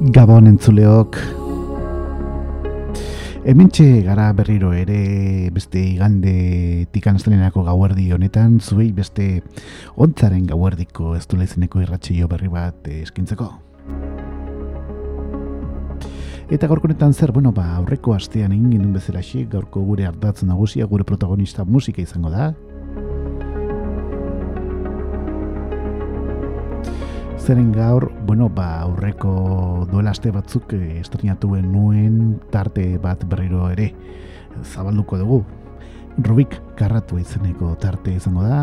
Gabon entzuleok. Hementxe gara berriro ere beste igande tikan gauerdi honetan zuei beste ontzaren gauerdiko ez du lezeneko irratxeio berri bat eskintzeko Eta gaurko honetan zer, bueno, ba, aurreko astean egin genuen bezala gaurko gure hartatzen nagusia, gure protagonista musika izango da, zeren gaur, bueno, ba, aurreko duela aste batzuk eh, estrenatuen nuen tarte bat berriro ere zabalduko dugu. Rubik karratu izeneko tarte izango da.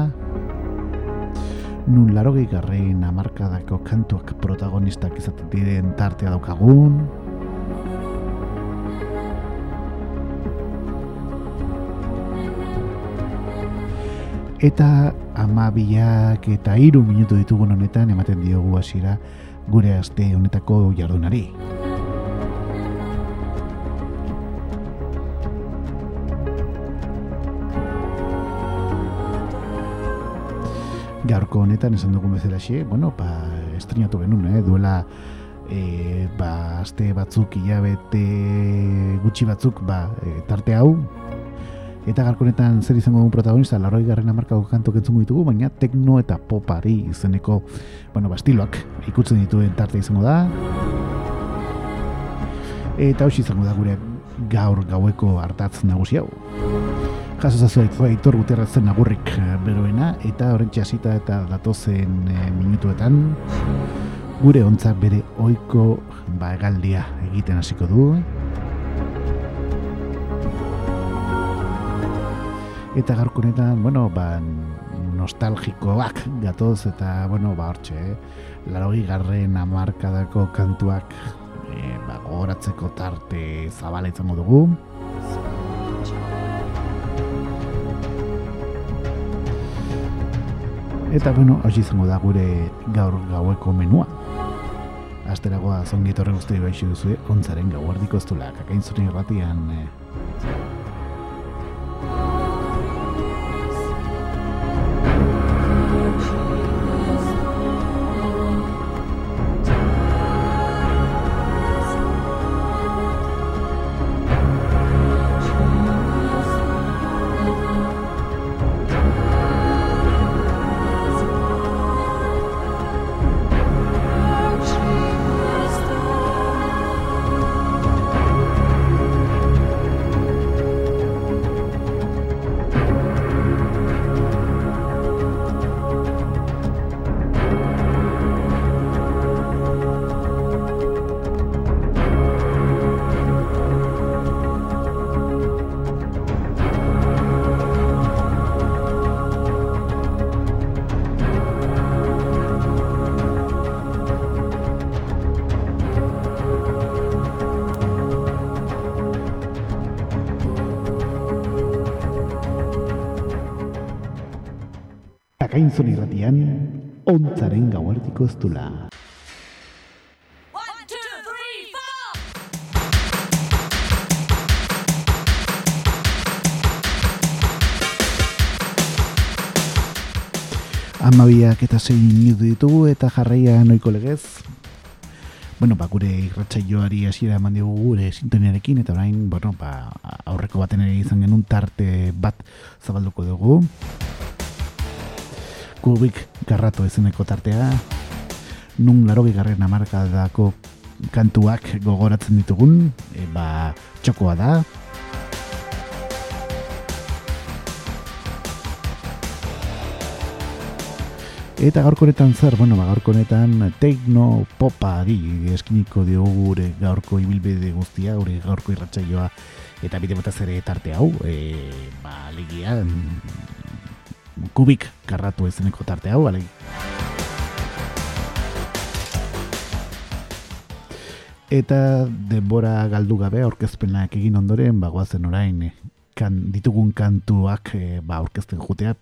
Nun laro garren amarkadako kantuak protagonistak izaten diren tartea daukagun. Eta amabiak eta hiru minutu ditugun honetan ematen diogu hasiera gure aste honetako jardunari. Gaurko honetan esan dugun bezala xe, bueno, ba, estrenatu genuen, eh? duela e, ba, aste batzuk, hilabete gutxi batzuk, ba, e, tarte hau, Eta garkonetan zer izango dugun protagonista, larroi garren amarkako kantok entzungu ditugu, baina tekno eta popari izeneko, bueno, bastiloak ikutzen dituen tarte izango da. Eta hoxe izango da gure gaur gaueko hartatz nagusi hau. Jaso zazu aitor zen nagurrik eh, beroena, eta horren txasita eta datozen e, minutuetan, gure ontzak bere oiko ba, egaldia egiten hasiko du. Eta garkunetan, bueno, ba, nostalgikoak gatoz eta, bueno, ba, hortxe, eh? larogi garren amarkadako kantuak e, ba, goratzeko tarte zabala izango dugu. Eta, bueno, hau izango da gure gaur gaueko menua. Asteragoa zongitorre guzti baixu duzu, ontzaren gauardiko ez du lak, akain zure irratian... Eh, Akainzon irratian, ontzaren gauartiko ez dula. Amabiak eta zein minutu ditugu eta jarraia noiko legez. Bueno, ba, gure irratsaioari hasiera eman diogu gure sintoniarekin eta orain, bueno, ba, aurreko baten ere izan genuen tarte bat zabalduko dugu kubik garratu ezeneko tartea, nun larogi garren amarkadako kantuak gogoratzen ditugun, e, ba, txokoa da. Eta gaurko zer, bueno, ba, gaurko honetan tekno popa di eskiniko diogu gure gaurko ibilbide guztia, gure gaurko irratsaioa eta bide bataz ere tarte hau, e, ba, legia, kubik karratu ezeneko tarte hau, alai. Eta denbora galdu gabe aurkezpenak egin ondoren, bagoazen orain, kan, ditugun kantuak e, ba, aurkezten jutea.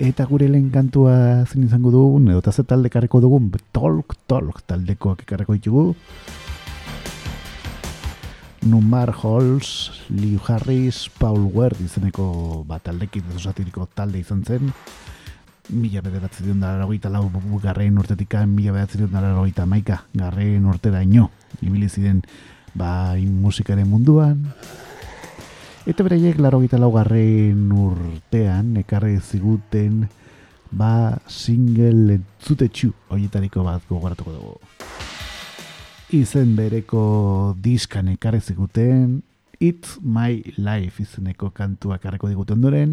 Eta gure lehen kantua zen izango dugun, edo taze talde karreko dugun, tolk, tolk taldekoak ekarreko ditugu. Numar Halls, Liu Harris, Paul Ward izeneko bat taldekin osatiriko talde izan zen. Mila bederatzen dara hogeita lau garren urtetik mila bederatzen dara hogeita maika garren urtera ino. Ibili ziren ba, musikaren munduan. Eta bereiek laro gita lau garren urtean, ekarri ziguten ba single entzutetxu horietariko bat gogoratuko dugu izen bereko diskan ekarri ziguten It's My Life izeneko kantua karreko diguten ondoren.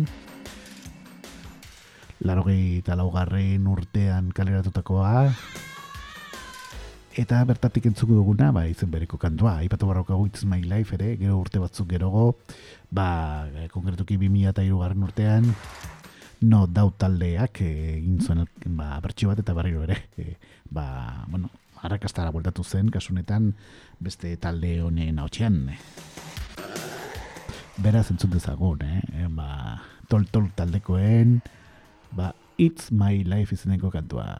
Larogei eta laugarren urtean kaleratutakoa. Eta bertatik entzuko duguna ba, izen bereko kantua. Ipatu barroka It's My Life ere gero urte batzuk gerogo ba, konkretuki 2000 eta irugarren urtean no daut taldeak egin zuen ba, bertxio bat eta barriro ere e, ba, bueno, arrakastara bueltatu zen, kasunetan beste talde honen hautxean. Beraz entzun dezagun, eh? ba, tol tol taldekoen, ba, It's My Life izeneko kantua.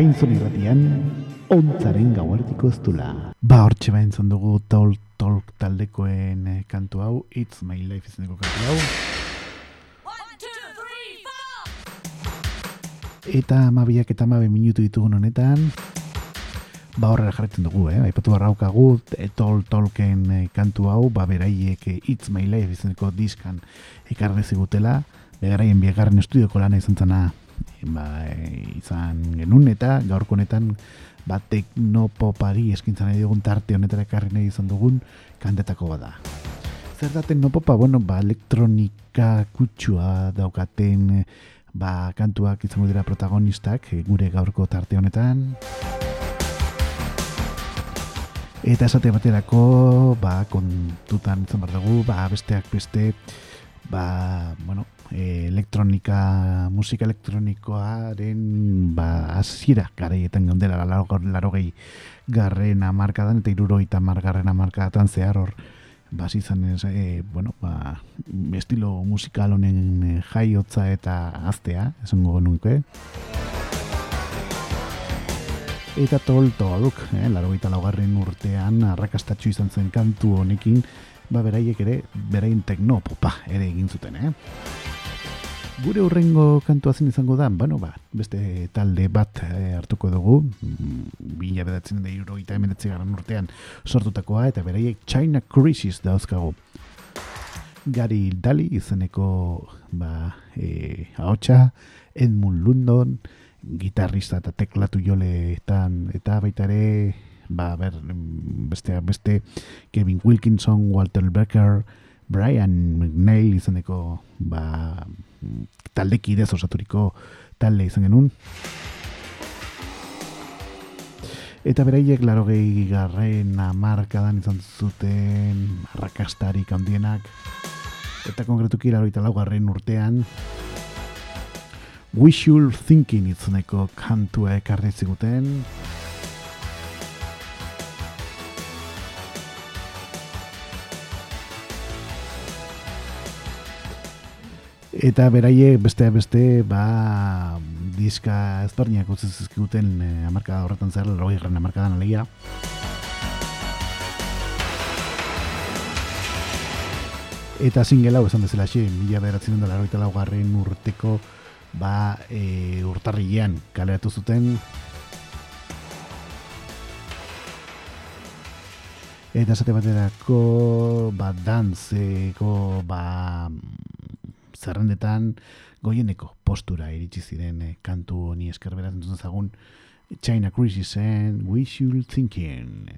Zakainzon irratian, ontzaren gauartiko ez dula. Ba, hor txeba entzun dugu tol, tolk taldekoen eh, kantu hau, It's My Life izaneko kantu hau. Eta amabiak eta amabe minutu ditugun honetan, ba horrela jarretzen dugu, eh? Aipatu barraukagu, e, tol tolken eh, kantu hau, ba beraiek eh, It's My Life izaneko diskan ekarre zigutela, begaraien biagarren estudioko lana izan zana ba, e, izan genuen eta gaurko honetan ba, teknopopari eskintzan nahi dugun tarte honetara ekarri nahi izan dugun kantetako bada. Zer da teknopopa? Bueno, ba, elektronika kutsua daukaten ba, kantuak izango dira protagonistak e, gure gaurko tarte honetan. Eta esate baterako, ba, kontutan izan behar dugu, ba, besteak beste, ba, bueno, e, elektronika, musika elektronikoaren ba, azira garaietan gaudela laro, laro gehi garren amarkadan eta iruro eta margarren amarkadan zehar hor basi izan ez, e, bueno, ba, estilo musikal honen e, jaiotza eta aztea, esango nuke. Eta tol toluk, eh, laro eta laugarren urtean arrakastatxu izan zen kantu honekin, ba beraiek ere, berain teknopopa ere egin zuten, eh? Gure urrengo kantua zen izango da, bueno, ba, beste talde bat e, hartuko dugu, bila bedatzen da euro eta emenetzi garen urtean sortutakoa, eta beraiek China Crisis dauzkagu. Gari Dali izeneko ba, e, haotxa, Edmund London, gitarrista eta teklatu joleetan, eta baita ere, ba, ber, beste, beste Kevin Wilkinson, Walter Becker, Brian McNeil izeneko ba, taldeki idez osaturiko talde izan genuen. Eta beraiek laro gehi garren amarkadan izan zuten arrakastarik handienak. Eta konkretuki laro eta laugarren urtean Wishful Thinking izaneko kantua ekarri ziguten. Eta beraie beste beste ba diska ezberdinak utzi zizkiguten eh, amarka horretan zer, loroi garen amarka dan alegia. Eta single hau esan bezala xe, mila beratzen dut laroita laugarren urteko ba e, urtarrilean kaleratu zuten. Eta esate baterako ba dantzeko ba zerrendetan goieneko postura iritsi ziren eh, kantu honi esker beratzen zagun China Crisisen We Should Thinking.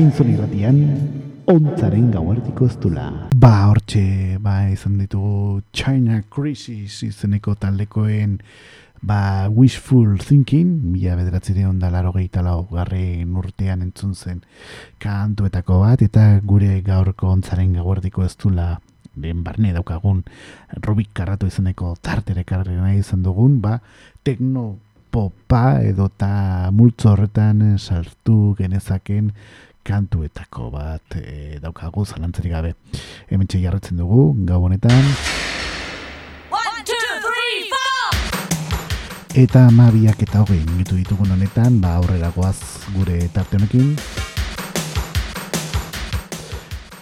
Kainzon irratian, ontzaren gauartiko ez dula. Ba, hortxe, ba, izan ditugu China Crisis izeneko taldekoen ba, Wishful Thinking, mila bederatzi de onda laro gehitalau garre nurtean entzun zen kantuetako bat, eta gure gaurko ontzaren gauartiko ez dula den barne daukagun Rubik Karratu izeneko tartere karri nahi izan dugun, ba, tekno popa edota multzo horretan sartu genezaken kantuetako bat e, daukagu zalantzarik gabe. Hemen jarretzen dugu, gau honetan. Eta amabiak eta hogei minutu ditugun honetan, ba aurrera goaz gure tarte honekin.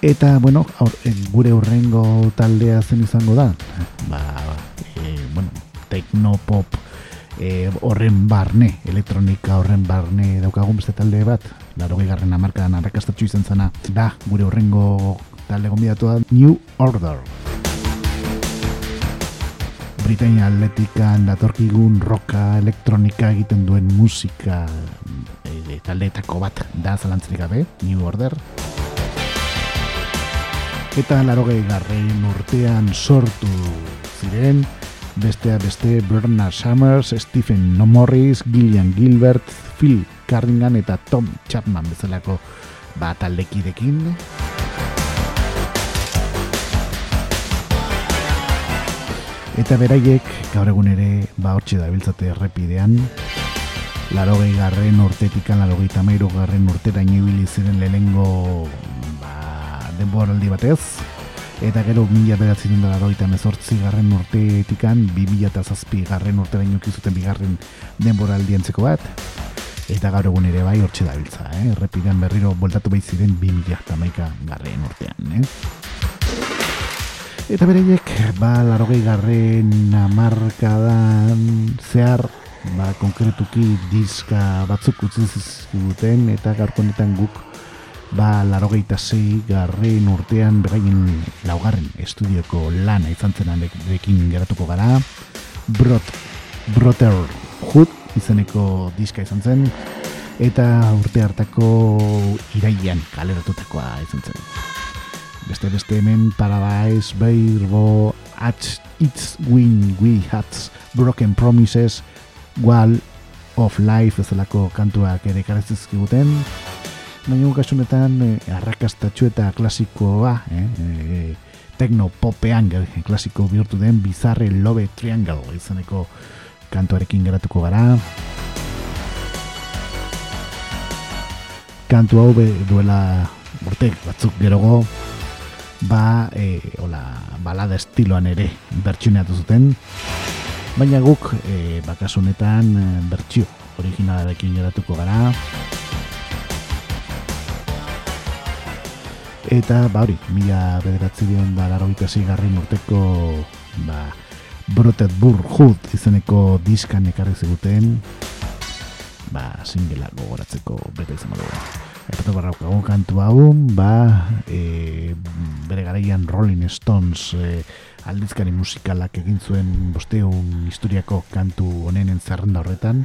Eta, bueno, aur, e, gure urrengo taldea zen izango da. Ba, e, bueno, teknopop e, horren barne, elektronika horren barne daukagun beste talde bat, laro garren amarkadan arrakastatxu izan zana, da, gure horrengo talde gombidatu New Order. Britania atletikan datorkigun roka elektronika egiten duen musika e, taldeetako bat da zalantzerik gabe, New Order. Eta laro garren urtean sortu ziren, bestea beste Bernard Summers, Stephen No Morris, Gillian Gilbert, Phil Cardingan eta Tom Chapman bezalako bat aldekidekin. Eta beraiek gaur egun ere ba hortxe da biltzate errepidean. Larogei garren urtetikan, larogei tamairu garren urtera inibili ziren lehengo ba, denboraldi batez eta gero mila bedatzen dara doita mezortzi garren urteetikan, bi mila eta zazpi garren urte baino zuten bigarren denbora aldientzeko bat, eta gaur egun ere bai hortxe dabiltza, eh? errepidean berriro voltatu behi ziren bi mila eta maika garren urtean. Eh? Eta bereiek, ba, larogei garren amarkadan zehar, ba, konkretuki diska batzuk utzi zizkuten, eta gaurkonetan guk ba, larogeita zei garren urtean begaien laugarren estudioko lana izan zenarekin geratuko gara. Brot, Brotherhood izeneko diska izan zen. Eta urte hartako iraian kaleratutakoa izan zen. Beste beste hemen Paradise, Beirbo, At It's Win We Had Broken Promises Wall of Life ezalako kantuak ere karazizkiguten baina kasunetan eh, arrakastatxu eta klasikoa eh, eh, tekno popean klasiko bihurtu den bizarre lobe triangle izaneko kantuarekin geratuko gara. Kantu hau duela urte batzuk gerogo ba e, hola, balada estiloan ere bertsuneatu zuten. Baina guk e, bakasunetan e, bertsio originalarekin geratuko gara eta ba hori, mila bederatzi dion da laro garrin urteko ba, Brotet Burr Hood izeneko diskan ekarri ziguten ba, singela gogoratzeko bete izan badugu. Eta barra kantu hau, ba, e, bere garaian Rolling Stones e, aldizkari musikalak egin zuen bosteun historiako kantu honenen zerrenda horretan,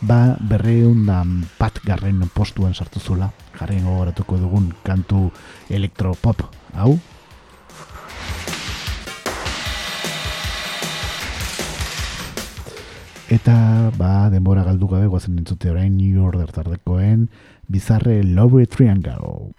ba berreun da bat garren postuan sartu zula. Jarren gogoratuko dugun kantu elektropop hau. Eta ba denbora galdu gabe guazen entzute orain New Order tardekoen bizarre Love Triangle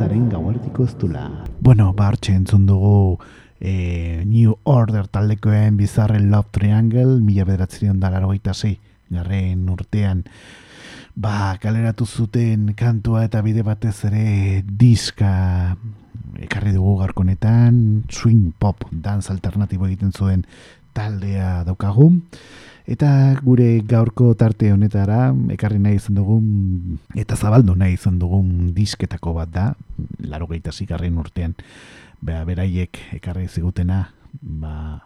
ontzaren gauartiko ez dula. Bueno, ba, hartxe entzun dugu e, New Order taldekoen bizarre Love Triangle, mila bederatzerion da laro garren urtean, ba, kaleratu zuten kantua eta bide batez ere diska ekarri dugu garkonetan, swing pop, dance alternatibo egiten zuen taldea daukagu. Eta gure gaurko tarte honetara, ekarri nahi izan dugun, eta zabaldu nahi izan dugun disketako bat da, laro gaita zikarren urtean, beha beraiek ekarri zigutena, ba,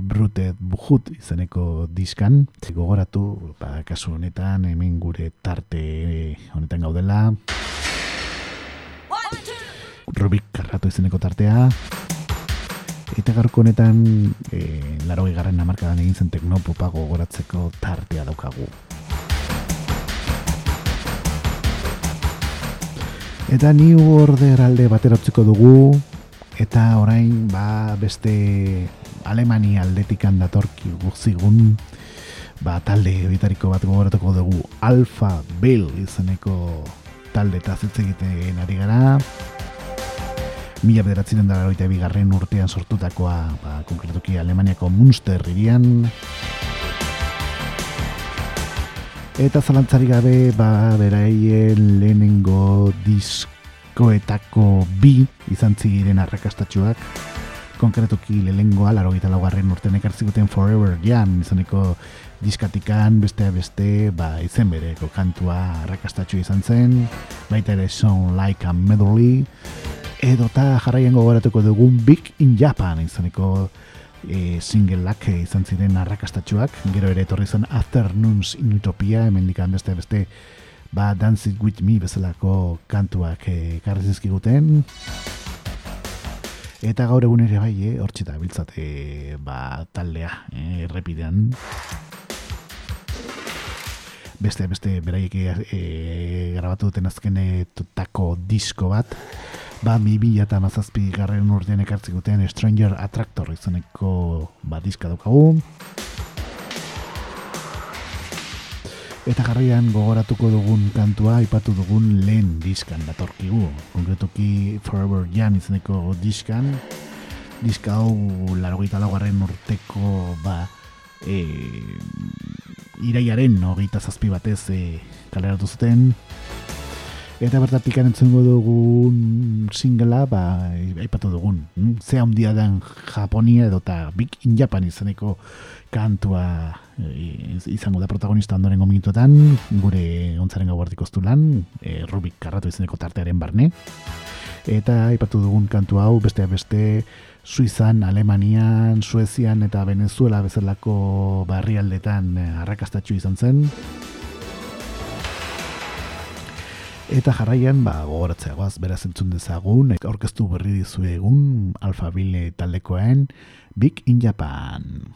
brute bujut izaneko diskan. Gogoratu, ba, kasu honetan, hemen gure tarte honetan gaudela. Rubik karratu izeneko tartea. Eta gaurko honetan, e, laro egarren amarkadan egin zen teknopopago goratzeko tartea daukagu. Eta New Order alde bateratzeko dugu, eta orain ba, beste Alemania aldetikan datorki guzigun, ba, talde bitariko bat gogoratuko dugu Alpha Bill izeneko talde eta egiten ari gara mila bederatzen dara oita bigarren urtean sortutakoa, ba, konkretuki Alemaniako Munster irian. Eta zalantzari gabe, ba, beraien lehenengo diskoetako bi izan ziren arrakastatxuak. Konkretuki lehenengoa, laro gita laugarren urtean ekartzikuten Forever Jam, izaneko diskatikan, beste beste, ba, izen bereko kantua arrakastatxu izan zen, baita ere Sound Like a Medley, edo eta jarraian gogoratuko dugun Big in Japan izaneko e, singleak izan ziren arrakastatxuak, gero ere etorri zen Afternoons in Utopia, hemen dikan beste beste ba Dance It With Me bezalako kantuak e, karri zizkiguten. Eta gaur egun ere bai, eh, hortxeta biltzate ba, taldea, eh, errepidean. Beste, beste, beraiek e, grabatu duten azkenetako disko bat, ba, mi bila eta mazazpi garren urtean ekartzik duten Stranger Attractor izaneko badizka daukagu. Eta garraian gogoratuko dugun kantua, ipatu dugun lehen diskan datorkigu. Konkretuki Forever Young izaneko diskan. Diska hau larogeita laugarren urteko ba, e, iraiaren hogeita zazpi batez e, kaleratu zuten. Eta bertatik entzungo dugun singela, ba, aipatu dugun. Mm? Ze handia den Japonia edo eta Big in Japan izaneko kantua e, izango da protagonista ondoren minutuetan, gure ontzaren gau lan, e, Rubik karratu izaneko tartearen barne. Eta aipatu dugun kantu hau, beste beste, Suizan, Alemanian, Suezian eta Venezuela bezalako barrialdetan e, arrakastatxu izan zen. Eta jarraian, ba, gogoratzeagoaz, beraz entzun dezagun, aurkeztu berri dizu egun, alfabile taldekoen, Big in Japan.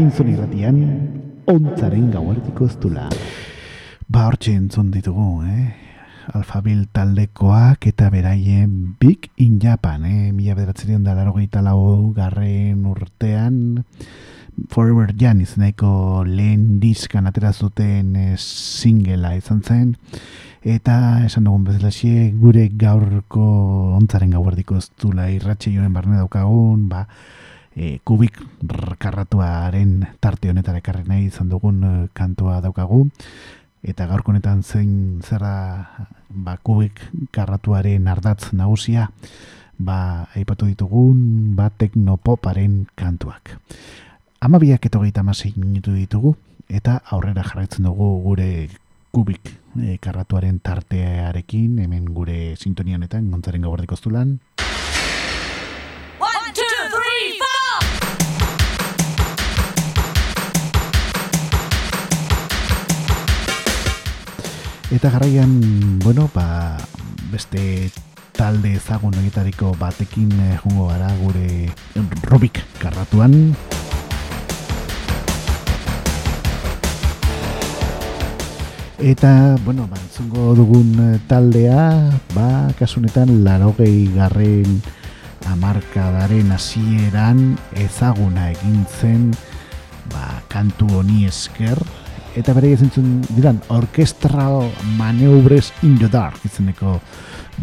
Takainzun irratian, ontzaren gauartiko ez dula. Ba, hortxe entzun ditugu, eh? Alfabil taldekoak eta beraien Big in Japan, eh? Mila bederatzerion da laro lau garren urtean, Forever Jan izeneko lehen diskan atera zuten eh, singela izan zen, eta esan dugun bezala gure gaurko ontzaren gauardiko ez dula irratxe joren barne daukagun, ba, e, kubik karratuaren tarte honetara ekarri nahi izan dugun e, kantua daukagu. Eta gaurko honetan zein zerra ba, kubik karratuaren ardatz nagusia ba, aipatu ditugun ba, teknopoparen kantuak. Amabiak eta hogeita minutu ditugu eta aurrera jarraitzen dugu gure kubik e, karratuaren tartearekin hemen gure sintonianetan gontzaren gauardiko zulan Eta garaian, bueno, ba, beste talde ezagun horietariko batekin eh, jungo gara gure Rubik karratuan. Eta, bueno, ba, dugun eh, taldea, ba, kasunetan, larogei garren amarkadaren hasieran ezaguna egin zen ba, kantu honi esker, eta bere ezintzun diran orkestra maneubres in the dark izeneko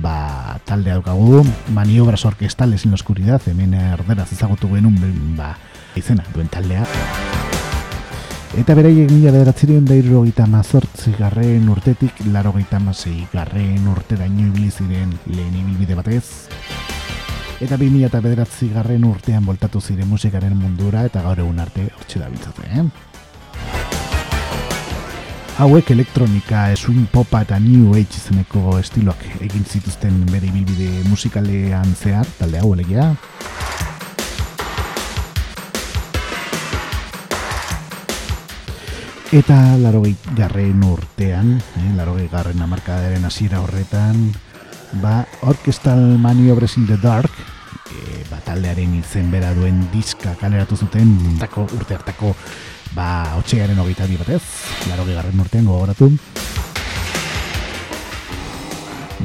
ba, talde daukagu. Maniobras orkestales in la oscuridad hemen erderaz ezagutu genuen ba, izena duen taldea. Eta egin mila bederatzerion da irro mazortzi garren urtetik laro gita garren urte daño ibiliziren lehen ibilbide batez. Eta bi mila bederatzi garren urtean voltatu ziren musikaren mundura eta gaur egun arte hortxe da bintzate, eh? Hauek elektronika, swing popa eta new age izeneko estiloak egin zituzten bere ibilbide musikalean zehar, talde hau elegia. Eta larogei garren urtean, eh, larogei garren amarkadaren hasiera horretan, ba, Orchestral Maneuvers in the Dark, e, ba, taldearen izen bera duen diska kaleratu zuten, tako, urte hartako ba, otxearen hogeita bi batez, laro gegarren urtean gogoratu.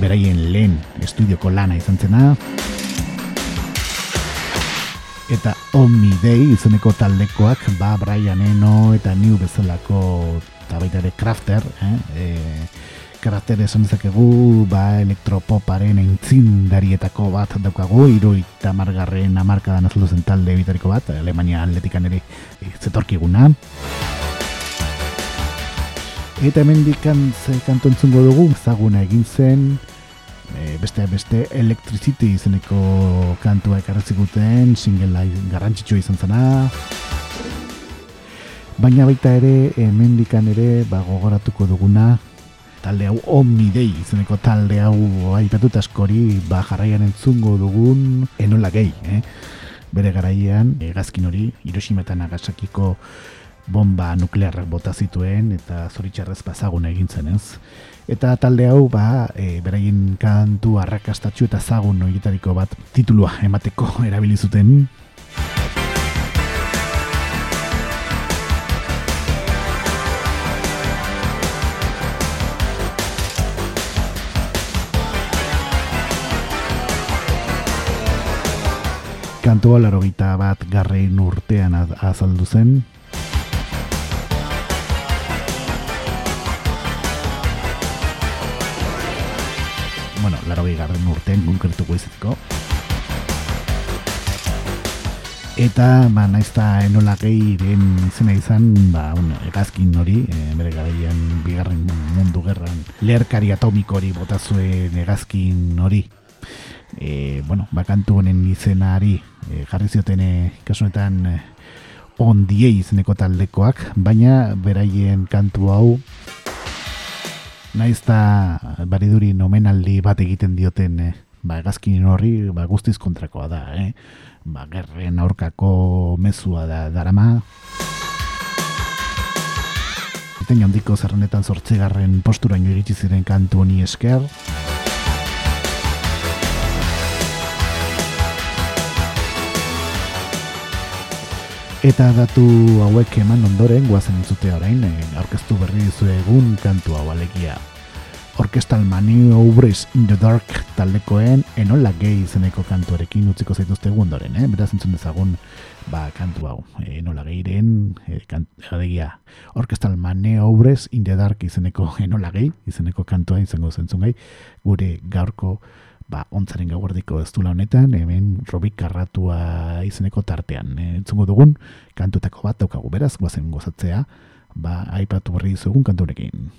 Beraien lehen estudioko lana izan zena. Eta Omni Day izaneko taldekoak, ba, Brian Eno eta New bezalako, eta baita ere Crafter, eh? E, karakter esan dezakegu, ba, elektropoparen aintzindarietako bat daukagu, iru eta margarren amarkadan azaldu zen talde bitariko bat, Alemania atletikan ere e, zetorkiguna. Eta hemen dikan ze kanto entzungo dugu, zaguna egin zen, e, beste beste Electricity izeneko kantua ekarretzikuten, single garrantzitsua izan zena, Baina baita ere, hemen ere, ba, gogoratuko duguna, talde hau Omni Day izeneko talde hau aipatut askori ba jarraian entzungo dugun enola gehi, eh? bere garaian egazkin hori Hiroshima eta Nagasakiko bomba nuklearrak bota zituen eta zoritxarrez bazagun egin zen ez. Eta talde hau ba, e, beraien kantu arrakastatxu eta zagun horietariko bat titulua emateko erabili zuten kantua laro bat garrein urtean azaldu zen. Bueno, laro garren urtean konkretuko izateko. Eta, ba, naizta enola gehi den izena izan, ba, un, egazkin hori, e, bere garaian bigarren mundu gerran, leherkari atomiko hori botazuen egazkin hori, e, bueno, bakantu honen izenari e, jarri zioten e, kasunetan e, ondie izeneko taldekoak, baina beraien kantu hau naizta bariduri nomenaldi bat egiten dioten e, ba, egazkin horri ba, guztiz kontrakoa da, eh? ba, gerren aurkako mezua da darama. Eten jondiko zerrenetan sortzegarren posturaino iritsi ziren kantu honi esker. Eta datu hauek eman ondoren, guazen entzute orain, e, aurkeztu berri dizu egun kantu hau alegia. Orkestal Obres in the Dark taldekoen enola gehi izeneko kantuarekin utziko zaituzte ondoren, eh? Beraz entzun dezagun, ba, kantu hau, enola gehiren, e, adegia, Orkestal Obres in the Dark izeneko enola gehi, izeneko kantua izango zentzun gai, gure gaurko, ba, ontzaren gauardiko ez honetan, hemen robik karratua izeneko tartean. E, entzungo dugun, kantutako bat daukagu beraz, guazen gozatzea, ba, aipatu berri dizugun kanturekin.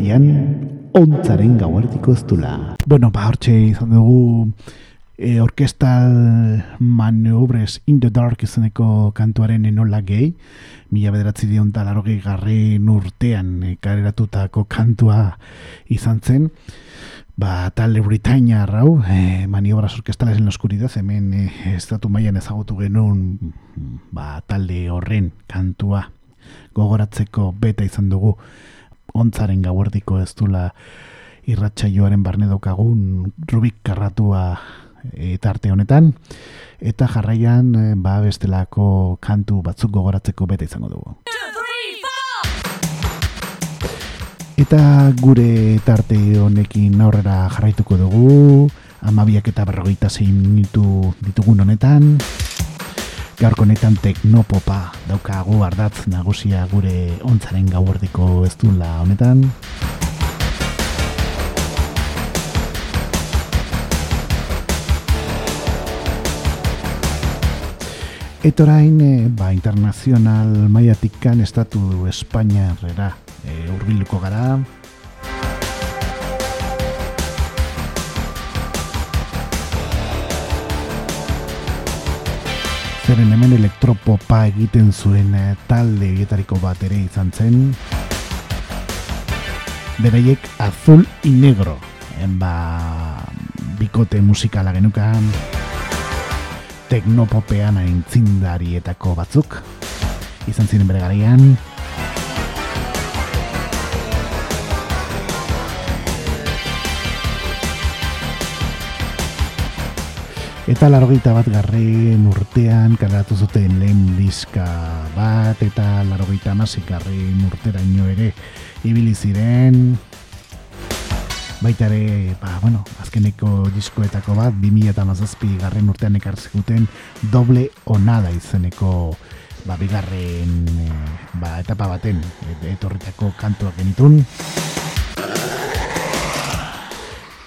Irratian, ontzaren gauartiko ez dula. Bueno, ba, hortxe izan dugu e, orkestal maneobres in the dark izaneko kantuaren enola gehi. Mila bederatzi dion talarogei garri nurtean e, kareratutako kantua izan zen. Ba, talde Britainia rau, e, maniobras orkestales en la oscuridad, hemen e, estatu maian ezagutu genuen ba, talde horren kantua gogoratzeko beta izan dugu ontzaren gauerdiko ez dula irratsaioaren barne daukagun rubik karratua eta arte honetan eta jarraian eh, ba bestelako kantu batzuk gogoratzeko bete izango dugu. Eta gure tarte honekin aurrera jarraituko dugu, amabiak eta berrogeita zein minutu ditugun honetan. Gaurko netan teknopopa daukagu ardatz nagusia gure ontzaren gauerdiko ez honetan. Etorain, e, ba, internazional maiatikan estatu Espainia herrera e, urbiluko gara, zeren hemen elektropopa egiten zuen eh, talde egietariko bat ere izan zen. Beraiek azul y negro en ba bikote musikala genukan teknopopean aintzindarietako batzuk. Izan ziren bere garaian Eta largoita bat garren urtean karatu zuten lehen diska bat eta largoita amasik garren urteraino ere ibili ziren. Baita ere, ba, bueno, azkeneko diskoetako bat, 2000 eta mazazpi garren urtean ekarzikuten doble onada izeneko ba, bigarren eh, ba, etapa baten etorritako kantuak genitun.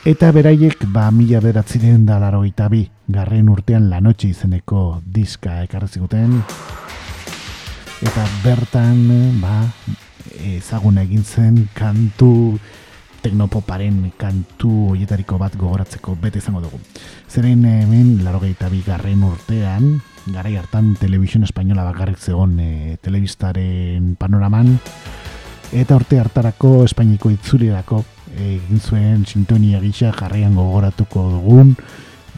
Eta beraiek ba mila beratziren da laro bi garren urtean la noche izeneko diska ekarri ziguten. Eta bertan ba ezagun egin zen kantu teknopoparen kantu hoietariko bat gogoratzeko bete izango dugu. Zeren hemen laro bi garren urtean, garai hartan telebizioen espainola bakarrik zegoen e, telebistaren panoraman, eta urte hartarako espainiko itzulirako egin zuen sintonia gisa jarraian gogoratuko dugun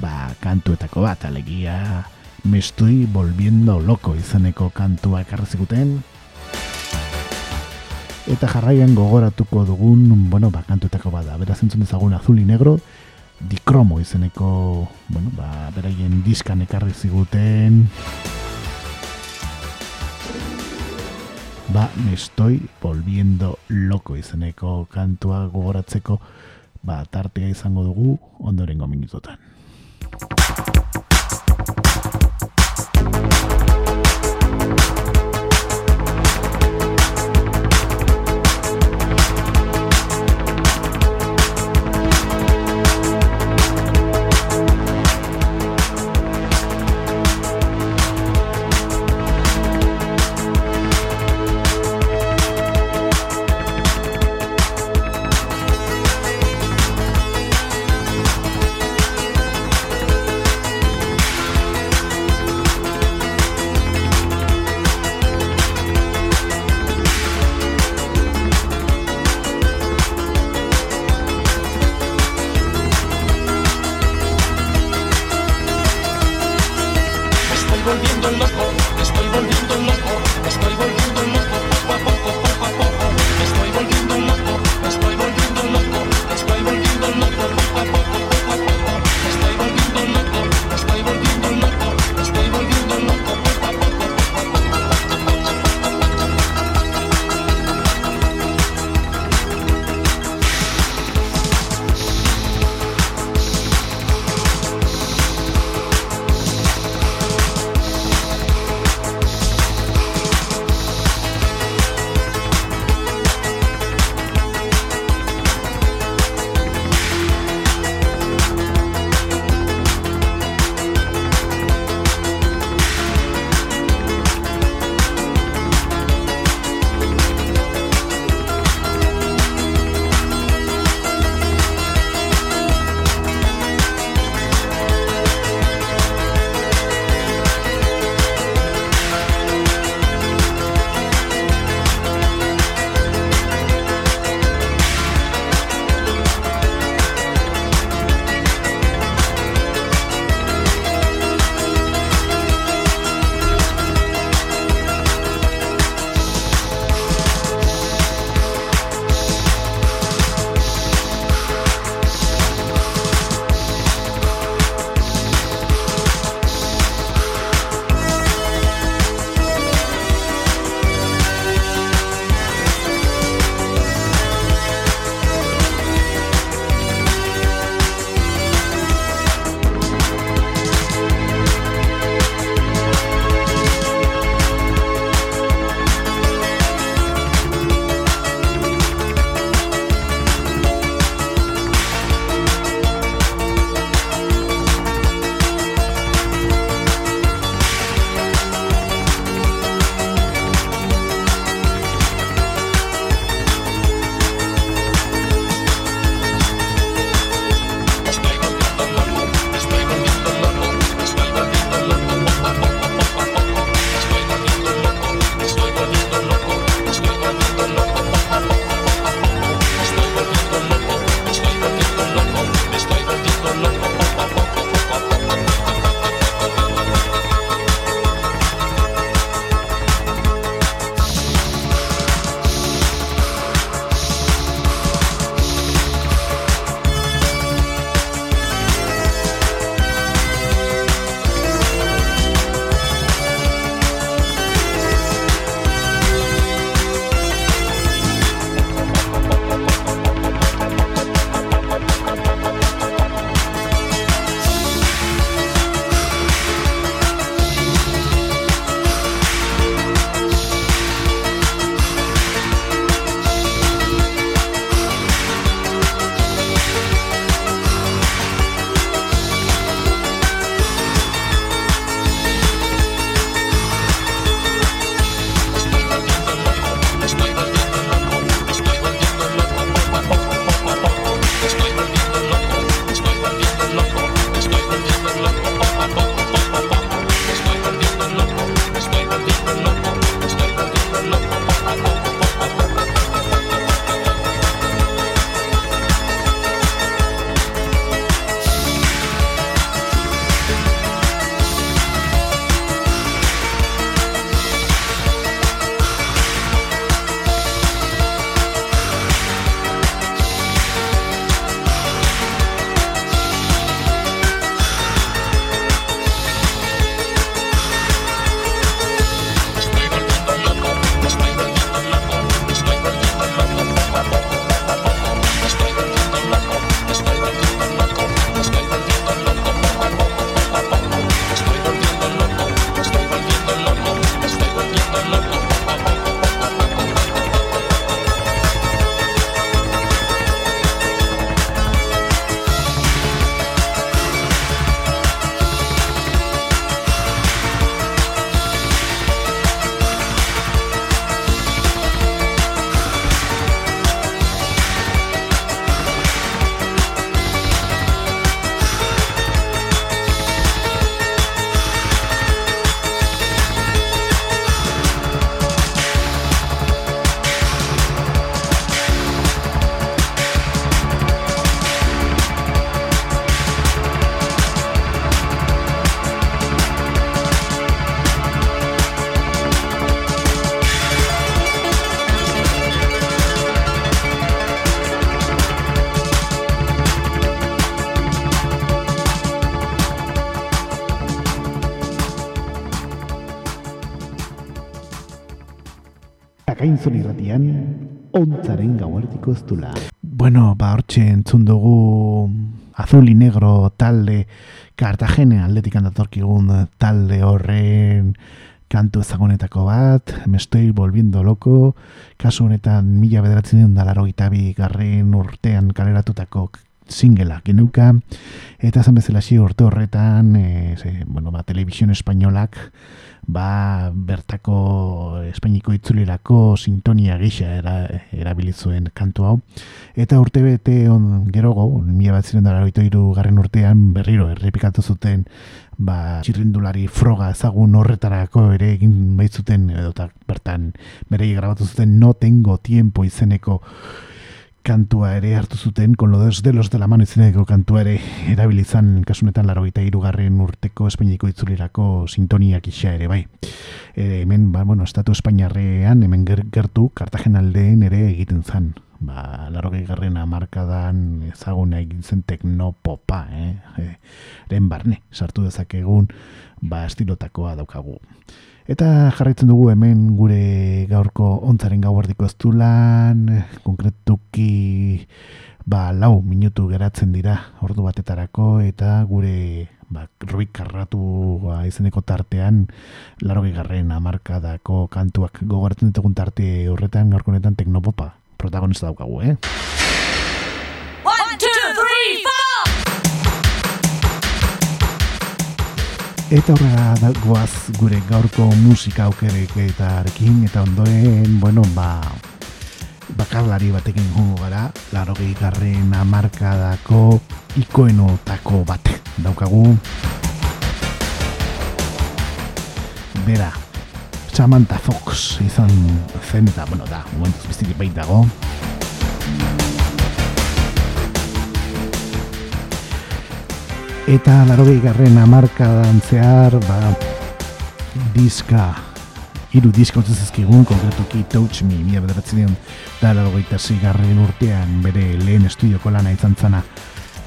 ba, kantuetako bat, alegia me volviendo loco izeneko kantua ekarrezikuten eta jarraian gogoratuko dugun bueno, ba, kantuetako bat, beraz entzun dezagun azul negro dikromo izeneko bueno, ba, beraien diskan ekarri ziguten ba, me estoy volviendo loco izeneko kantua gogoratzeko ba, tartea izango dugu ondorengo minutotan. Dula. Bueno, ba, hortxe entzun dugu azul negro talde, Cartagena aldetik handatorkigun talde horren kantu ezagunetako bat, me estoy volviendo loko, kasu honetan mila bederatzen dalaro gitabi garren urtean kaleratutako singela genuka, eta zan bezala urte horretan, e, ze, bueno, ba, telebizion espainolak, ba, bertako espainiko itzulirako sintonia gisa era, erabilizuen kantu hau. Eta urte bete on, gerogo, mila bat ziren garren urtean berriro errepikatu zuten ba, txirrindulari froga ezagun horretarako ere egin baitzuten edo bertan berei grabatu zuten no tengo tiempo izeneko kantua ere hartu zuten, con lo de los de la mano izeneko kantua ere erabilizan kasunetan laro gita irugarren urteko espainiko itzulirako sintoniak isa ere, bai. E, hemen, ba, bueno, estatu espainiarrean, hemen gertu, kartagen aldeen ere egiten zan. Ba, laro garren amarkadan ezaguna egin zen teknopopa, eh? E, eren barne, sartu dezakegun, ba, estilotakoa daukagu. Eta jarraitzen dugu hemen gure gaurko ontzaren gauardiko ez du lan, konkretuki ba, lau minutu geratzen dira ordu batetarako eta gure ba, ruik karratu ba, izeneko tartean laro garren amarkadako kantuak gogoratzen ditugun tarte horretan gaurko honetan teknopopa protagonista daukagu, eh? Eta horrega dagoaz gure gaurko musika aukerek eta ondoen, bueno, ba, bakarlari batekin jungo gara, laro garren amarkadako ikoenotako bat daukagu. Bera, Samantha Fox izan zen eta, bueno, da, momentuz biztik baitago. Eta laro garren amarka zehar, ba, diska, hiru diska utzez ezkigun, konkretuki Touch Me, mila bederatzen da laro garren urtean bere lehen estudioko lana izan zana,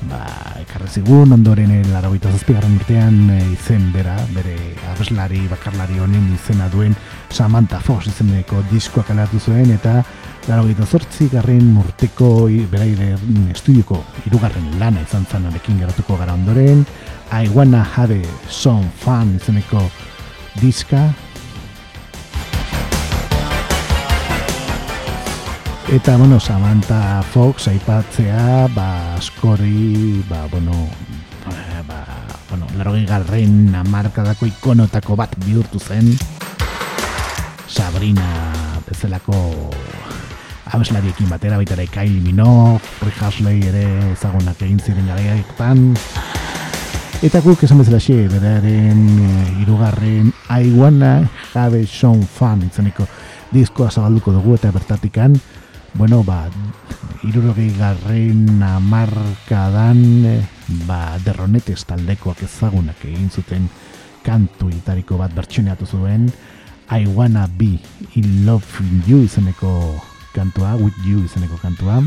ba, ekarrezigun, ondoren laro zazpigarren urtean e, izen bera, bere abeslari, bakarlari honen izena duen Samantha Fox izeneko diskoak alertu zuen, eta Laro zortzi garren urteko beraire estudioko irugarren lana izan zanarekin geratuko gara ondoren. I wanna have some fun izeneko diska. Eta, bueno, Samantha Fox aipatzea, ba, askori, ba, bueno, ba, bueno, laro garren amarkadako ikonotako bat bihurtu zen. Sabrina bezalako abeslariekin batera baita ere Kylie Minogue, Rick Ashley ere ezagunak egin ziren garaiaetan. Eta guk esan bezala xe, beraren e, irugarren I wanna have some fun itzeniko diskoa zabalduko dugu eta bertatikan, bueno, ba, irurogei garren amarkadan, e, ba, derronetes taldekoak ezagunak egin zuten kantu itariko bat bertxuneatu zuen, I wanna be in love with you izeneko kantua, With You izeneko kantua.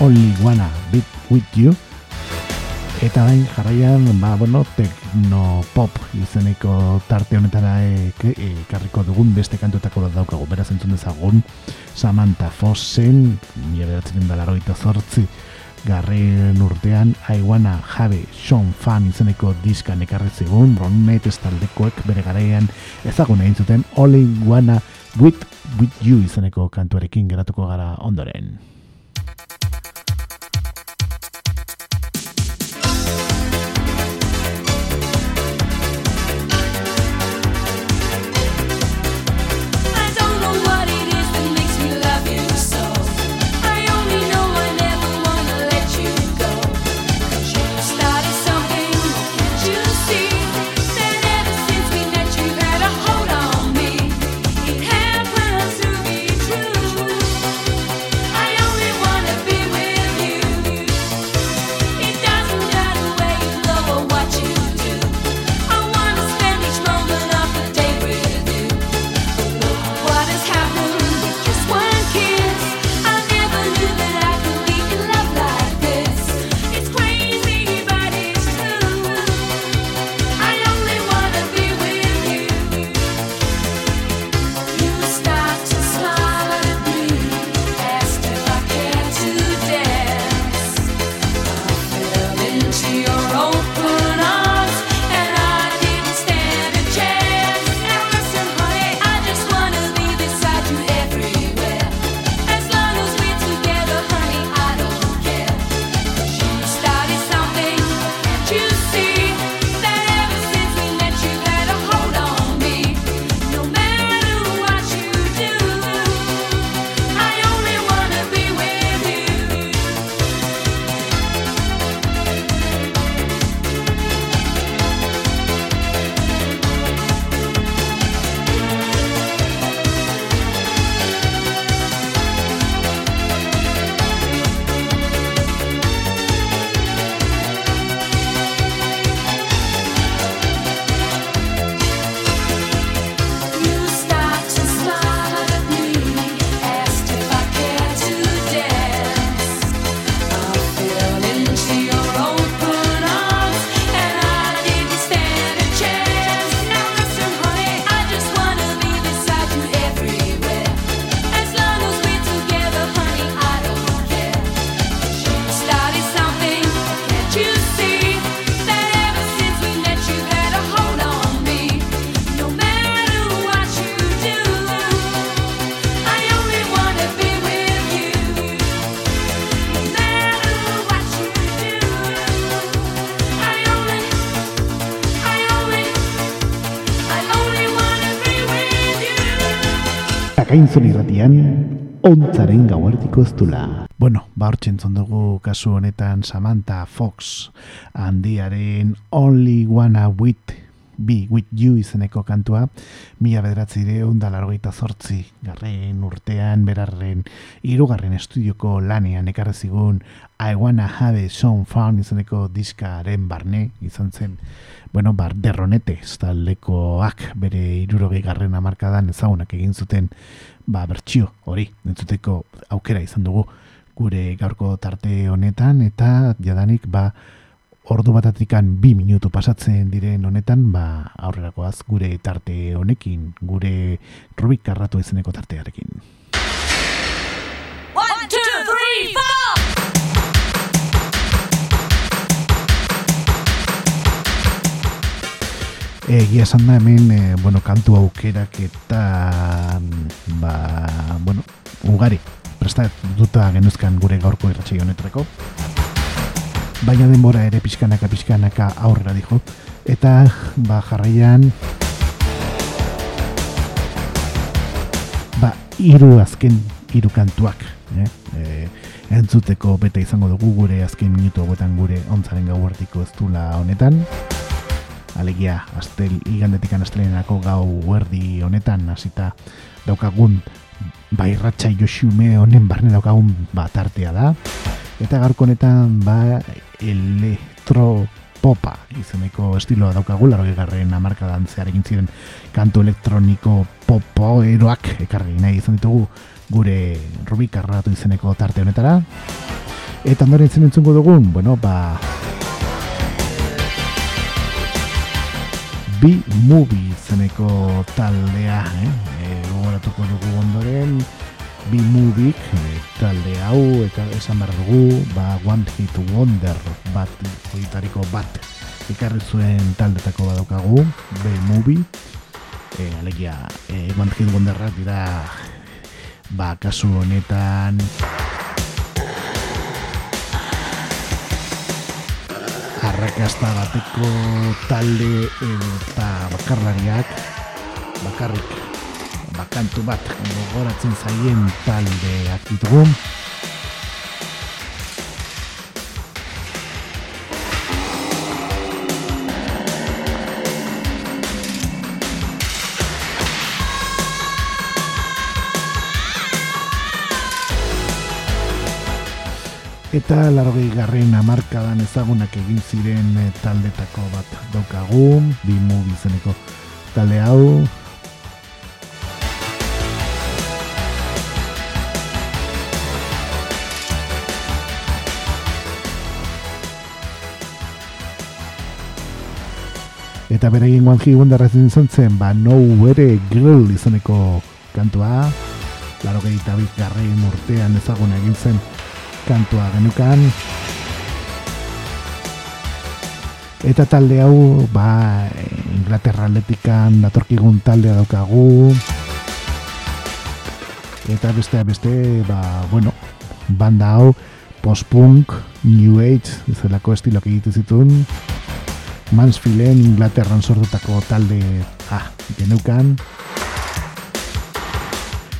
Only Wanna Be With You. Eta bain jarraian, ba, bueno, tekno pop izeneko tarte honetara ekarriko dugun beste kantuetako bat daukagu. Beraz entzun dezagun, Samantha Fossen, mila beratzen da laroita zortzi, garren urtean wanna have Sean Fan izeneko diska nekarri zigun. Ronet estaldekoek bere garaian ezagun egin zuten Only wanna with, with you izeneko kantuarekin geratuko gara ondoren Zakainzon irratian, ontzaren gauartiko ez. Bueno, ba hortxen dugu kasu honetan Samantha Fox handiaren Only Wanna With Be With You izeneko kantua, mila bederatzi deun da largoita zortzi, garren urtean, berarren, irugarren estudioko lanean ekarrezigun I Wanna Have Some Fun izeneko diskaren barne, izan zen, bueno, bar, derronete, ez lekoak bere irurogei garren amarkadan ezagunak egin zuten, ba, bertxio, hori, entzuteko aukera izan dugu gure gaurko tarte honetan, eta jadanik, ba, ordu batatikan bi minutu pasatzen diren honetan, ba, aurrerakoaz gure tarte honekin, gure rubik karratu izeneko tartearekin. One, two, three, four! Egia esan da hemen, e, bueno, kantu aukerak eta, ba, bueno, ugari, presta duta genuzkan gure gaurko irratxai honetreko. Baina denbora ere pixkanaka pixkanaka aurrera dijo. Eta, ba, jarraian, ba, iru azken, iru kantuak, eh? E, entzuteko bete izango dugu gure azken minutu hauetan gure ontzaren gau hartiko ez honetan alegia astel igandetik anastelenerako gau erdi honetan hasita daukagun bai ratxa josume honen barne daukagun bat artea da eta garko honetan ba elektro popa izeneko estiloa daukagu laroi garren amarka dantzearekin ziren kantu elektroniko popo eroak ekarri nahi izan ditugu gure rubik arratu izeneko tarte honetara eta ondoren zen entzungo dugun bueno ba B-Movie zeneko taldea, eh? E, dugu ondoren, B-Movie e, talde hau, eta esan behar dugu, ba, One Hit Wonder bat, horitariko bat, ikarri zuen taldetako badaukagu, B-Movie, e, alegia, e, One Hit Wonderrak dira, ba, kasu honetan, arrakasta bateko talde eta bakarlariak bakarrik bakantu bat gogoratzen zaien taldeak ditugu eta larogei garren amarkadan ezagunak egin ziren eh, taldetako bat daukagu, bi mubi zeneko talde hau. Eta beregin guanji gundarrazen izan zen, ba, no bere girl izaneko kantua, laro eta garren urtean ezaguna egin zen, kantua genukan. Eta talde hau ba Inglaterra atletikan datorkigun talde daukagu. Eta beste beste ba bueno banda hau post-punk, new age zelako estiloak egitu zituen Mansfielden Inglaterran sortutako talde ah, genukan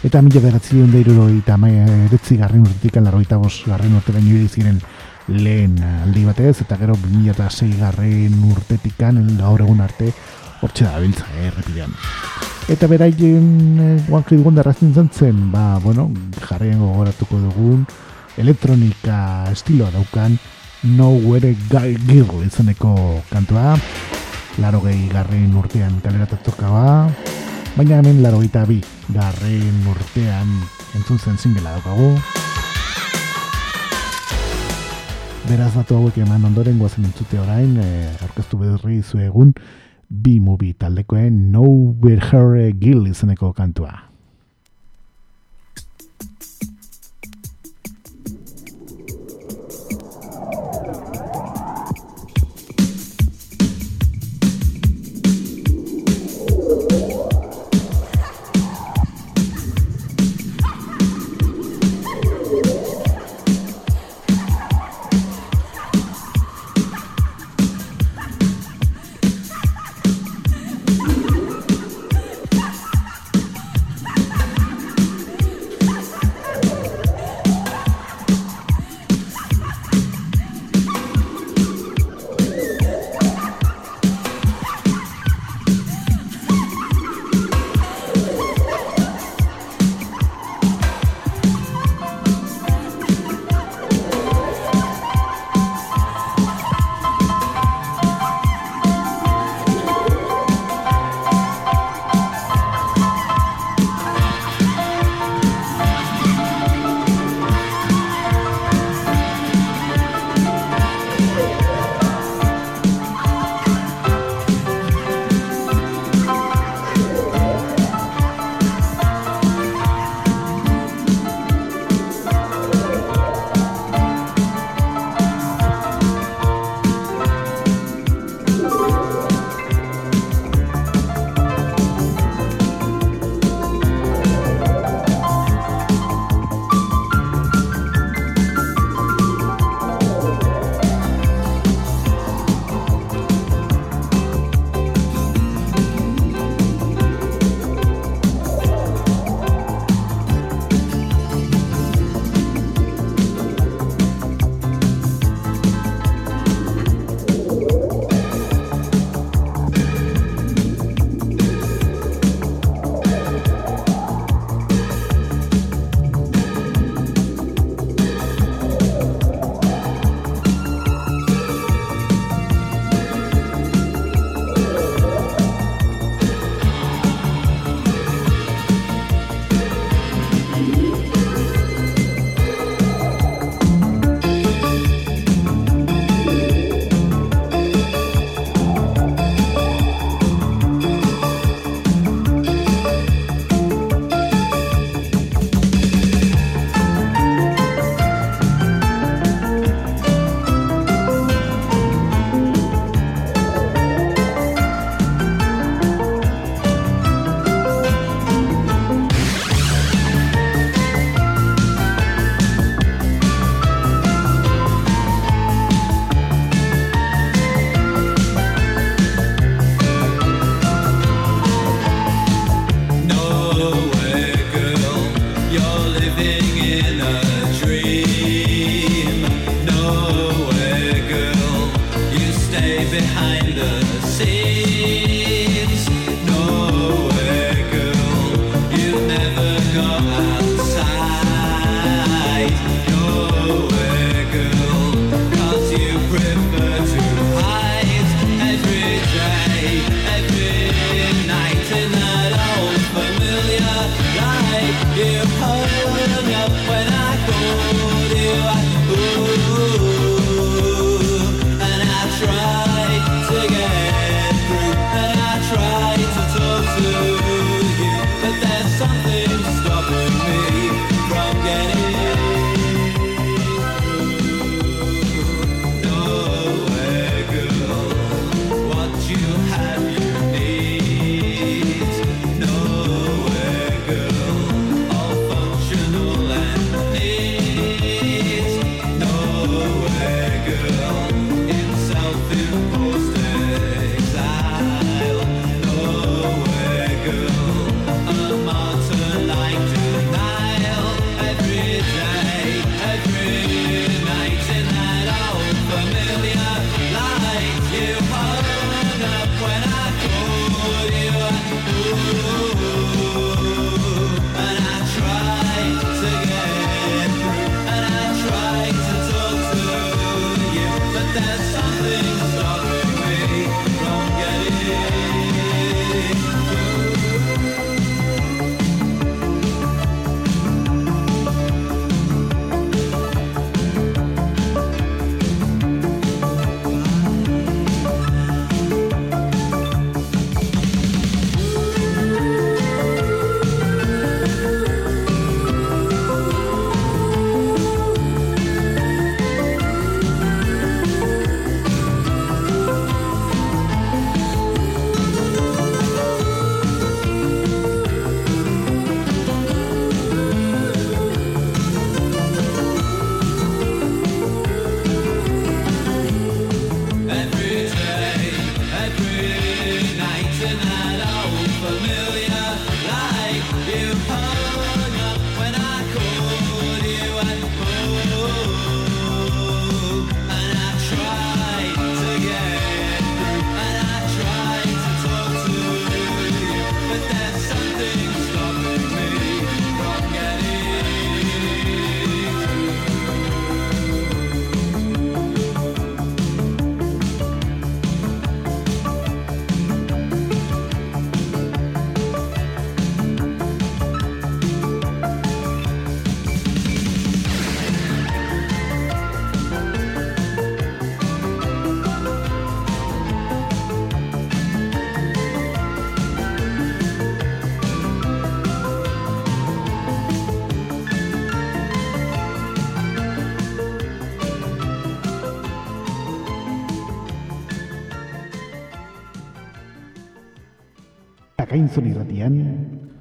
eta mila beratzi duen deiruro eta eretzi garrin urtetik alarroita bos garrin urte baino ziren lehen aldi batez, eta gero 2006 garren urtetik gaur egun arte hortxe da biltza, eh, errepidean. Eta beraien eh, One Hit Wonder zen ba, bueno, jarrien gogoratuko dugun, elektronika estiloa daukan, No Where Gil izaneko kantua, laro gehi garren urtean kaleratatuka ba, baina hemen laro bi garren urtean entzun zen zingela daukagu. Beraz datu hauek eman ondoren guazen entzute orain, e, orkestu berri zu egun, bi movie taldekoen No Berhere Gil izeneko kantua.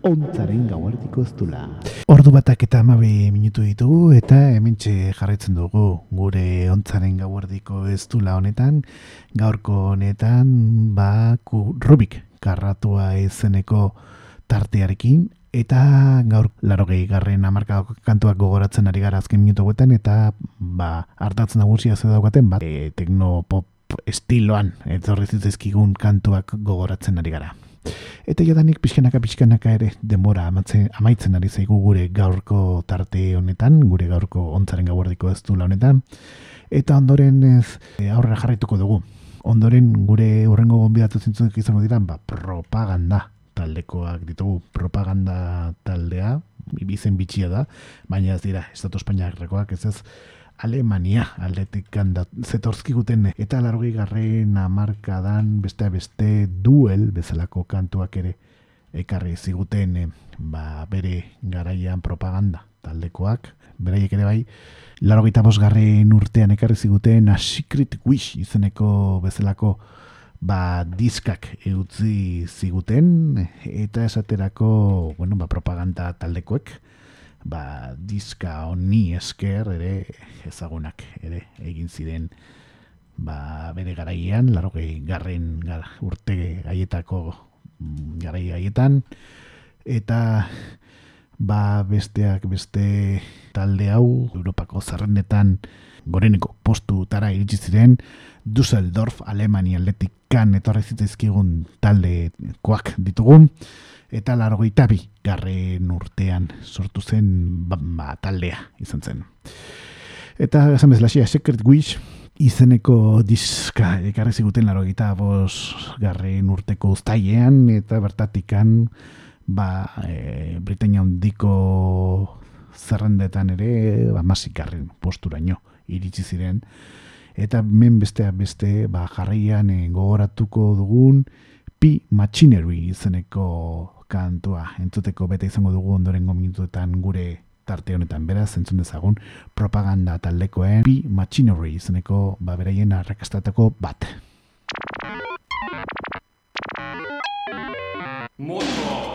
Ontzaren gauardiko ez dula. Ordu batak eta amabe minutu ditugu eta hementxe jarraitzen dugu gure ontzaren gauardiko ez dula honetan. Gaurko honetan, ba, Rubik karratua ezeneko tartearekin eta gaur laro gehi garren amarkadako kantuak gogoratzen ari gara azken minutu guetan eta ba, hartatzen nagusia ze daukaten, ba, e, teknopop estiloan, ez horrezizkigun kantuak gogoratzen ari gara. Eta jadanik pixkanaka pixkanaka ere denbora amatzen, amaitzen ari zaigu gure gaurko tarte honetan, gure gaurko ontzaren gauardiko ez du honetan. Eta ondoren ez e, aurrera jarraituko dugu. Ondoren gure urrengo gonbidatu zintzuk izango dira, ba, propaganda taldekoak ditugu. Propaganda taldea, ibizen bitxia da, baina ez dira, Estatu Espainiak ez ez, Alemania aldetik zetorzkiguten eta largoi garren amarkadan beste beste duel bezalako kantuak ere ekarri ziguten eh, ba, bere garaian propaganda taldekoak. Beraiek ere bai largoita garren urtean ekarri ziguten a secret wish izeneko bezalako ba, diskak eutzi ziguten eta esaterako bueno, ba, propaganda taldekoek ba, diska honi esker ere ezagunak ere egin ziren. Ba, bere garaian, laro garren gara, urte gaietako mm, garai gaietan eta ba, besteak beste talde hau Europako zerrendetan goreneko postu tara iritsi ziren. Düsseldorf, Alemania atletik kan etorri zitezkigun talde koak ditugun eta largoita bi garren urtean sortu zen ba, ba, taldea izan zen. Eta esan bezala Secret Wish izeneko diska ekarri ziguten largoita bos garren urteko uztailean eta bertatikan ba, e, Britania hondiko zerrendetan ere ba, garren posturaino iritsi ziren eta men bestea beste ba, jarraian e, gogoratuko dugun P Machinery izeneko kantua entzuteko bete izango dugu ondorengo minutuetan gure tarte honetan beraz entzun dezagun propaganda taldekoen P Machinery izeneko ba beraien arrakastatako bat. Motor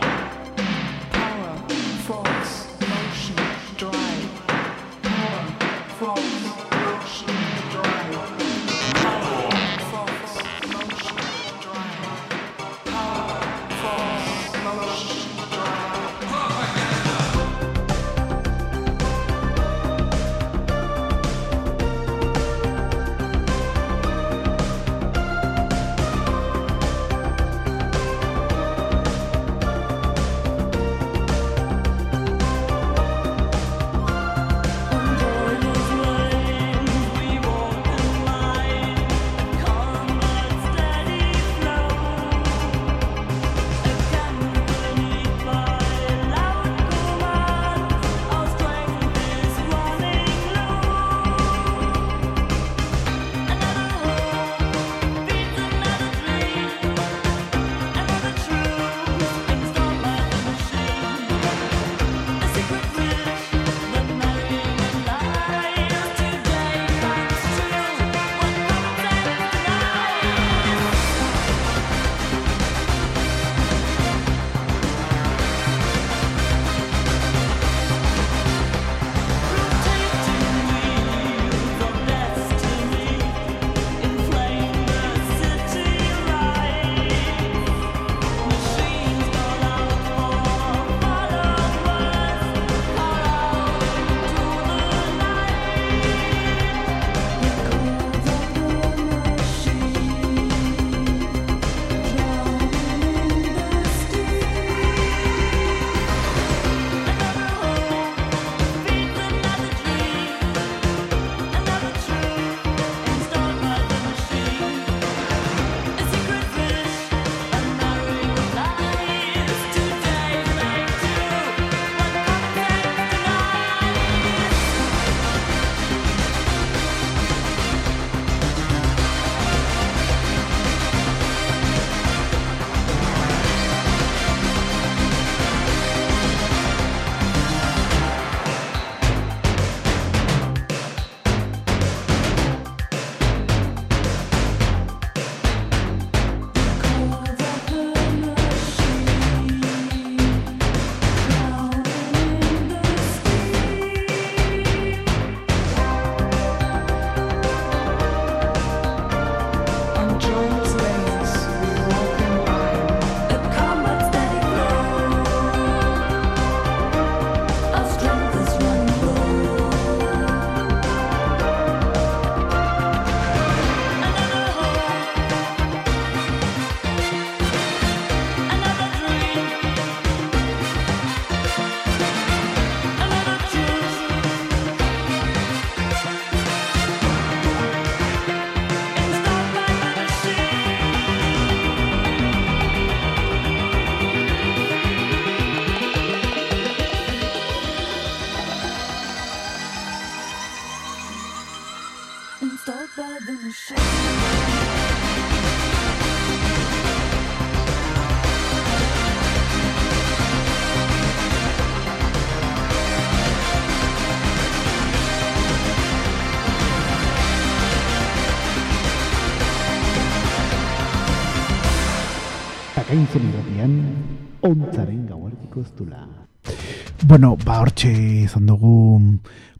Bueno, ba hortxe izan dugu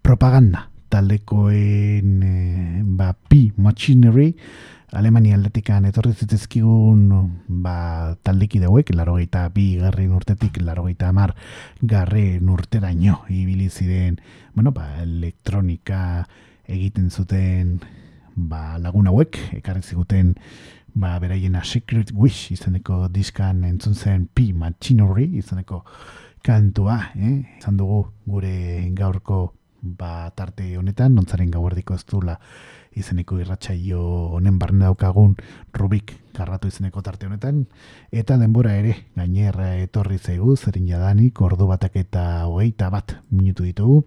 propaganda taldekoen e, ba, P Machinery. Alemania aldetikan etorri zitezkigun ba, taldeki dauek, laro bi garren urtetik, laro gaita amar garren urteraino ibili ziren, bueno, ba, elektronika egiten zuten ba, lagun hauek, ekarri ziguten ba, beraien a Secret Wish izeneko diskan entzun zen P Machinery izeneko kantua, eh? izan dugu gure gaurko ba, tarte honetan, nontzaren gauardiko ez dula izeneko irratsaio honen barne daukagun Rubik karratu izeneko tarte honetan, eta denbora ere, gainerra etorri zaigu, zerin jadanik, ordu batak eta hogeita bat minutu ditugu,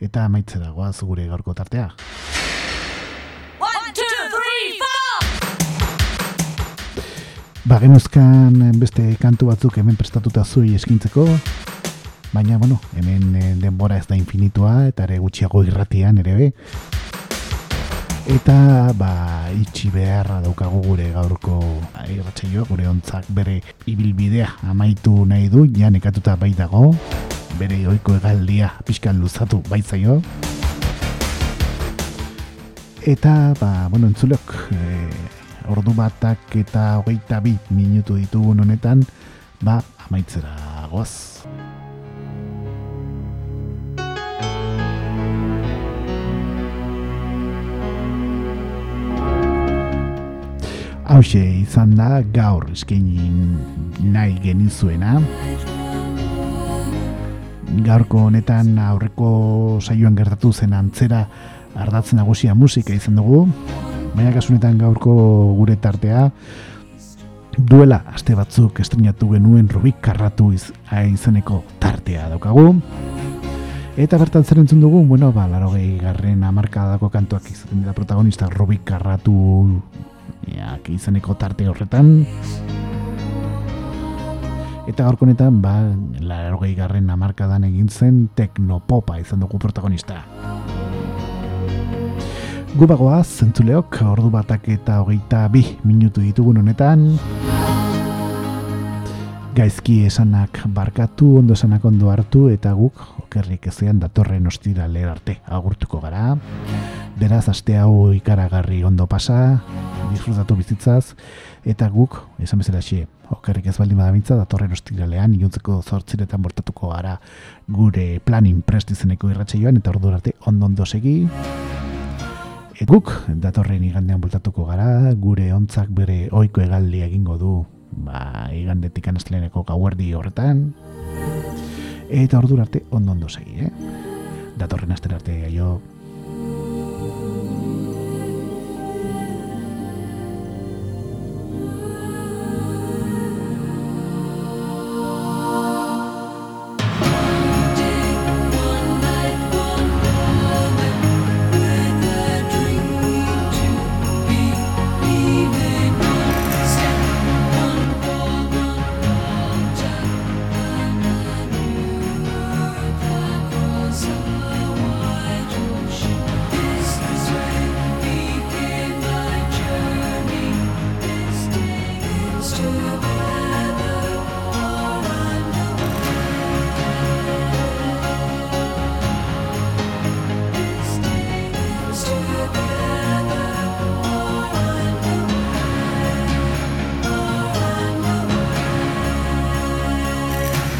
eta amaitze dagoaz gure gaurko tartea. Ba, genuzkan beste kantu batzuk hemen prestatuta zui eskintzeko, baina, bueno, hemen eh, denbora ez da infinitua, eta ere gutxiago irratian ere be. Eta, ba, itxi beharra daukagu gure gaurko irratxeioa, gure ontzak bere ibilbidea amaitu nahi du, ja nekatuta bai dago, bere oiko egaldia pixkan luzatu baitzaio. Eta, ba, bueno, entzulok, e, ordu batak eta hogeita bi minutu ditugun honetan, ba, amaitzera goaz. hause izan da gaur eskaini nahi genizuena gaurko honetan aurreko saioan gertatu zen antzera ardatzen nagusia musika izan dugu baina kasunetan gaurko gure tartea duela aste batzuk estrenatu genuen Rubik Karratu iz, izeneko tartea daukagu. Eta bertan zer entzun dugu, bueno, ba, laro gehi garren amarkadako kantuak izaten dira protagonista Rubik Karratu Eak izaneko tarte horretan. Eta gaurko honetan, ba, larogei garren amarkadan egin zen teknopopa izan dugu protagonista. Gubagoaz, zentzuleok, ordu batak eta hogeita bi minutu ditugun honetan. Gaizki esanak barkatu, ondo esanak ondo hartu, eta guk, okerrik ezean datorren ostira arte agurtuko gara. Beraz, aste hau ikaragarri ondo pasa, disfrutatu bizitzaz, eta guk, esan bezala xie, okerrik ez baldin badabintza, datorren ostiralean, iluntzeko zortziretan bortatuko gara gure planin prest izeneko irratxe joan, eta ordu arte ondo ondo segi. Guk, datorren igandean bortatuko gara, gure ontzak bere oiko egaldi egingo du, ba, igandetik anazteleneko gauerdi horretan, eta ordu arte ondo ondo segi, eh? Datorren astera arte, aio.